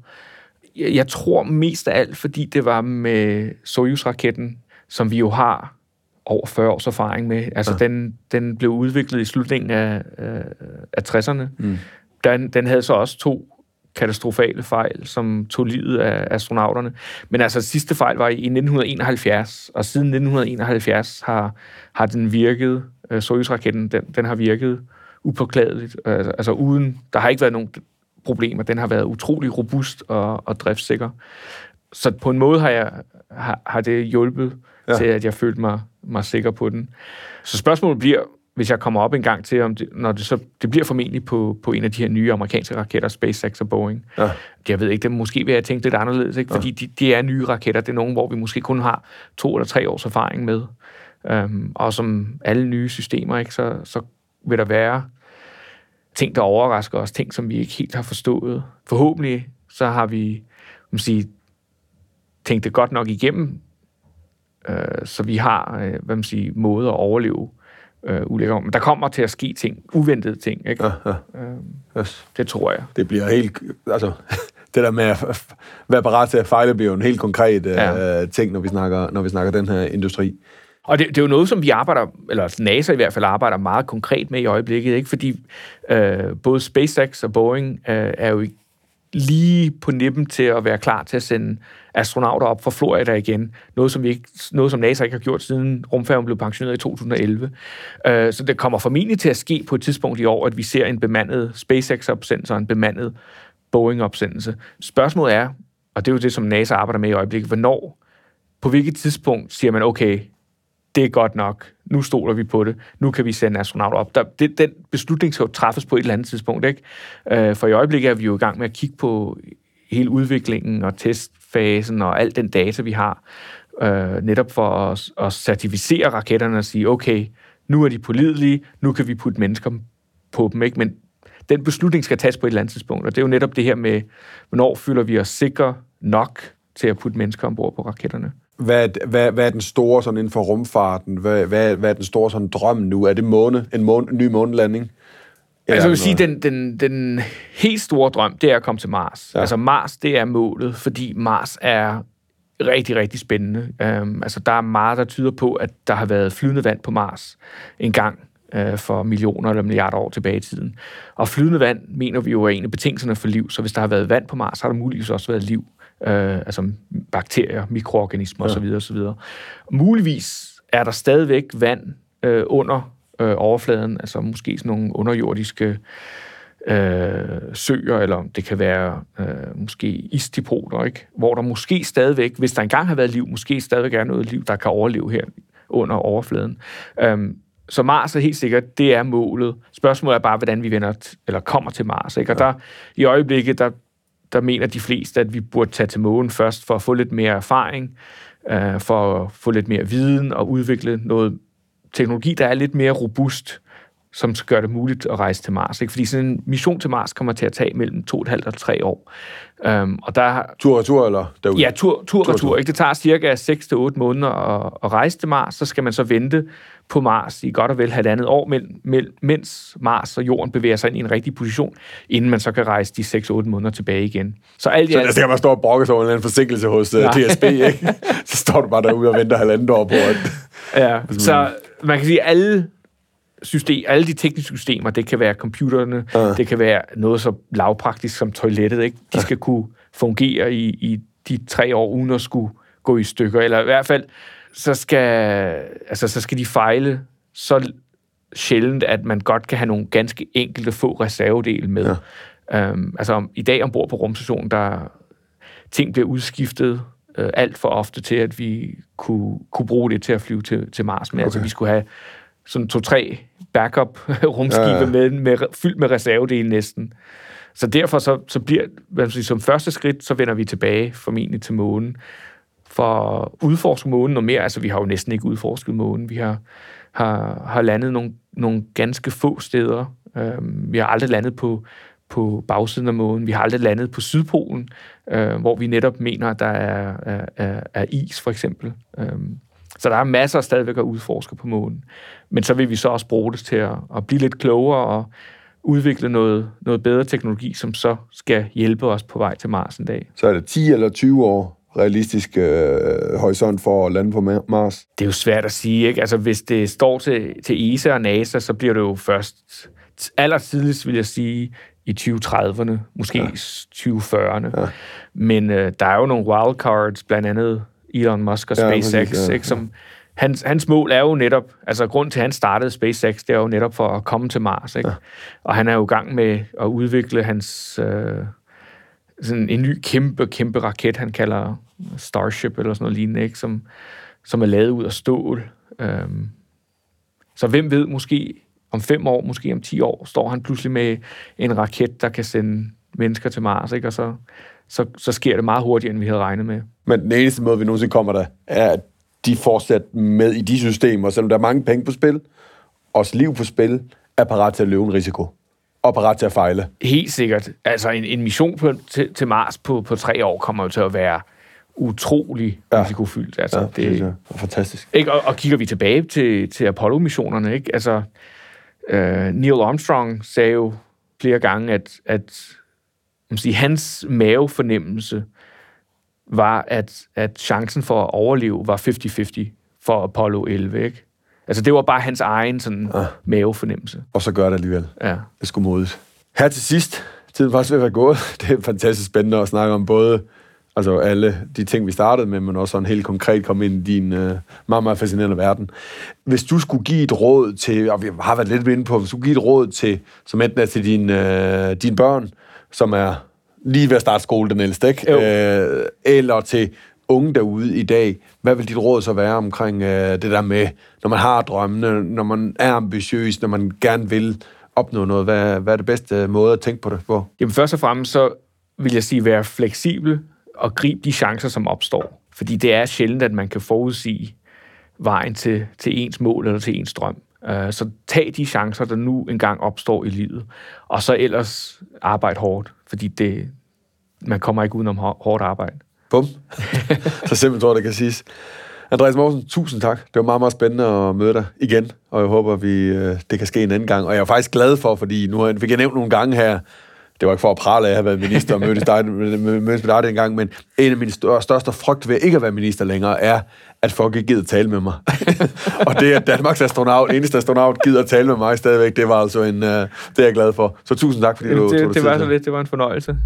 Jeg, tror mest af alt, fordi det var med Soyuz-raketten, som vi jo har over 40 års erfaring med. Altså, ja. den, den blev udviklet i slutningen af, af, af 60'erne. Mm. Den, den havde så også to katastrofale fejl, som tog livet af astronauterne. Men altså, sidste fejl var i 1971, og siden 1971 har, har den virket, uh, Soyuz-raketten, den, den har virket upåklageligt. Altså, altså uden, der har ikke været nogen problemer. Den har været utrolig robust og, og driftsikker. Så på en måde har, jeg, har, har det hjulpet Ja. ja. til, at jeg følte mig, mig sikker på den. Så spørgsmålet bliver, hvis jeg kommer op en gang til, om det, når det så, det bliver formentlig på, på en af de her nye amerikanske raketter, SpaceX og Boeing. Ja. Jeg ved ikke, det måske vil jeg tænke lidt anderledes, ikke? fordi de, de er nye raketter. Det er nogen, hvor vi måske kun har to eller tre års erfaring med. Um, og som alle nye systemer, ikke, så, så vil der være ting, der overrasker os, ting, som vi ikke helt har forstået. Forhåbentlig så har vi man sige, tænkt det godt nok igennem, øh, så vi har øh, hvad man siger, måder at overleve øh, ulykker. Men der kommer til at ske ting, uventede ting. Ikke? ja, ja. Øh, Yes. det tror jeg. Det bliver helt, altså, det der med at være parat til at fejle, bliver jo en helt konkret ja. Ja. ting, når vi, snakker, når vi snakker den her industri. Og det, det er jo noget, som vi arbejder, eller NASA i hvert fald arbejder meget konkret med i øjeblikket, ikke? fordi øh, både SpaceX og Boeing øh, er jo lige på nippen til at være klar til at sende astronauter op fra Florida igen. Noget, som, vi ikke, noget, som NASA ikke har gjort siden rumfærgen blev pensioneret i 2011. Øh, så det kommer formentlig til at ske på et tidspunkt i år, at vi ser en bemandet SpaceX-opsendelse og en bemandet Boeing-opsendelse. Spørgsmålet er, og det er jo det, som NASA arbejder med i øjeblikket, hvornår, på hvilket tidspunkt siger man, okay, det er godt nok, nu stoler vi på det, nu kan vi sende astronauter op. Der, det, den beslutning skal jo træffes på et eller andet tidspunkt, ikke? Øh, for i øjeblikket er vi jo i gang med at kigge på hele udviklingen og testfasen og al den data, vi har, øh, netop for at, at certificere raketterne og sige, okay, nu er de pålidelige, nu kan vi putte mennesker på dem, ikke? Men den beslutning skal tages på et eller andet tidspunkt, og det er jo netop det her med, hvornår føler vi os sikre nok til at putte mennesker ombord på raketterne. Hvad, er- hvad, hvad er den store sådan inden for rumfarten? Hvad, hvad, hvad er den store sådan drøm nu? Er det måne, en, måne, en ny månelanding? Altså, jeg vil sige, den, den, den helt store drøm, det er at komme til Mars. Ja. Ja. Altså, Mars, det er målet, fordi Mars er rigtig, rigtig spændende. Um, altså, der er meget, der tyder på, at der har været flydende vand på Mars en gang uh, for millioner eller milliarder år tilbage i tiden. Og flydende vand, mener vi jo, er en af betingelserne for liv. Så hvis der har været vand på Mars, har der muligvis også været liv. Uh, altså bakterier, mikroorganismer ja. osv. osv. Muligvis er der stadigvæk vand uh, under øh, overfladen, altså måske sådan nogle underjordiske øh, søer, eller det kan være øh, måske isdepoter, ikke? hvor der måske stadigvæk, hvis der engang har været liv, måske stadigvæk er noget liv, der kan overleve her under overfladen. Øhm, så Mars er helt sikkert, det er målet. Spørgsmålet er bare, hvordan vi vender eller kommer til Mars. Ikke? Og der, i øjeblikket, der, der mener de fleste, at vi burde tage til månen først for at få lidt mere erfaring, øh, for at få lidt mere viden og udvikle noget teknologi, der er lidt mere robust, som skal gøre det muligt at rejse til Mars. Ikke? Fordi sådan en mission til Mars kommer til at tage mellem to og et halvt og tre år. Um, og der, Tur og tur, eller derude? Ja, tur, tur, Tur, tur, tur. tur. Ikke? Det tager cirka 6-8 måneder at, at rejse til Mars. Så skal man så vente på Mars i godt og vel halvandet år, men, men, mens Mars og Jorden bevæger sig ind i en rigtig position, inden man så kan rejse de 6-8 måneder tilbage igen. Så alt Så der alt, skal man stå og brokke sig over en forsinkelse hos uh, Nej. DSB, ikke? Så står du bare derude og venter halvandet år på, at... Ja, så man kan sige, at alle, system, alle de tekniske systemer, det kan være computerne, Ja. det kan være noget så lavpraktisk som toilettet, ikke? de skal kunne fungere i, i de tre år, uden at skulle gå i stykker, eller i hvert fald, så skal, altså, så skal de fejle så sjældent, at man godt kan have nogle ganske enkelte få reservedele med. Ja. Um, altså om, i dag ombord på rumstationen, der ting bliver udskiftet øh, alt for ofte til, at vi kunne, kunne bruge det til at flyve til, til Mars med. Okay. Altså vi skulle have sådan to-tre backup rumskibe ja. ja. med, med, fyldt med reservedele næsten. Så derfor så, så bliver, hvad man siger, som første skridt, så vender vi tilbage formentlig til månen for at udforske månen noget mere. Altså, vi har jo næsten ikke udforsket månen. Vi har, har, har landet nogle, nogle ganske få steder. Øhm, vi har aldrig landet på, på bagsiden af månen. Vi har aldrig landet på Sydpolen, øh, hvor vi netop mener, at der er, er, er, er is, for eksempel. Øhm, så der er masser stadigvæk at udforske på månen. Men så vil vi så også bruge det til at, at blive lidt klogere og udvikle noget, noget bedre teknologi, som så skal hjælpe os på vej til Mars en dag. Så er det 10 eller 20 år realistisk øh, horisont for at lande på Ma- Mars. Det er jo svært at sige, ikke? Altså, hvis det står til, til ESA og NASA, så bliver det jo først allertidligst, vil jeg sige, i 2030'erne, måske ja. 2040'erne. Ja. Men øh, der er jo nogle wildcards, blandt andet Elon Musk og Ja, SpaceX, præcis, ja, ikke? Som, hans, hans mål er jo netop, altså grund til, at han startede SpaceX, det er jo netop for at komme til Mars, ikke? Ja. Og han er jo i gang med at udvikle hans, øh, sådan en ny kæmpe, kæmpe raket, han kalder Starship eller sådan noget lignende, ikke? Som, som er lavet ud af stål. Øhm, så hvem ved, måske om fem år, måske om ti år, står han pludselig med en raket, der kan sende mennesker til Mars, ikke? og så, så, så sker det meget hurtigere, end vi havde regnet med. Men den eneste måde, vi nogensinde kommer der, er, at de fortsat med i de systemer, selvom der er mange penge på spil, også liv på spil, er parat til at løbe en risiko. Og parat til at fejle. Helt sikkert. Altså en, en mission på, til, til Mars på, på tre år kommer jo til at være utrolig Ja. risikofyldt. Altså, Ja, det, det er fantastisk. Ikke? Og, og kigger vi tilbage til, til Apollo-missionerne, ikke? Altså, øh, Neil Armstrong sagde jo flere gange, at, at man sige, hans mavefornemmelse var, at, at chancen for at overleve var 50-50 for Apollo 11, ikke? Altså, det var bare hans egen sådan, Ja. mavefornemmelse. Og så gør det alligevel. Ja. Det sgu modigt. Her til sidst, tiden faktisk ved at være gået. Det er fantastisk spændende at snakke om både altså alle de ting, vi startede med, men også sådan helt konkret komme ind i din øh, meget, meget fascinerende verden. Hvis du skulle give et råd til, og vi har været lidt inde på, hvis du skulle give et råd til, som enten er til dine, øh, dine børn, som er lige ved at starte skole, den ældste, ikke? Jo. Øh, eller til unge derude i dag, hvad vil dit råd så være omkring øh, det der med, når man har drømmene, når man er ambitiøs, når man gerne vil opnå noget, hvad, hvad er det bedste måde at tænke på det på? Jamen først og fremmest så vil jeg sige, være fleksibel og gribe de chancer, som opstår. Fordi det er sjældent, at man kan forudsige vejen til, til ens mål eller til ens drøm. Øh, så tag de chancer, der nu engang opstår i livet, og så ellers arbejde hårdt, fordi det, man kommer ikke udenom hårdt arbejde. Bum. så simpelthen tror jeg, det kan siges. Andreas Morgensen, tusind tak. Det var meget, meget spændende at møde dig igen, og jeg håber, vi, øh, det kan ske en anden gang. Og jeg er faktisk glad for, fordi nu fik jeg nævnt nogle gange her, det var ikke for at prale af at have været minister og mødtes, dig, mødtes med dig dengang, men en af mine største frygt ved ikke at være minister længere, er, at folk ikke gider tale med mig. og det, at Danmarks astronaut, eneste astronaut, gider tale med mig stadigvæk, det var altså en, uh, det er jeg glad for. Så tusind tak, fordi du det, tog det Det var så lidt, det var en fornøjelse.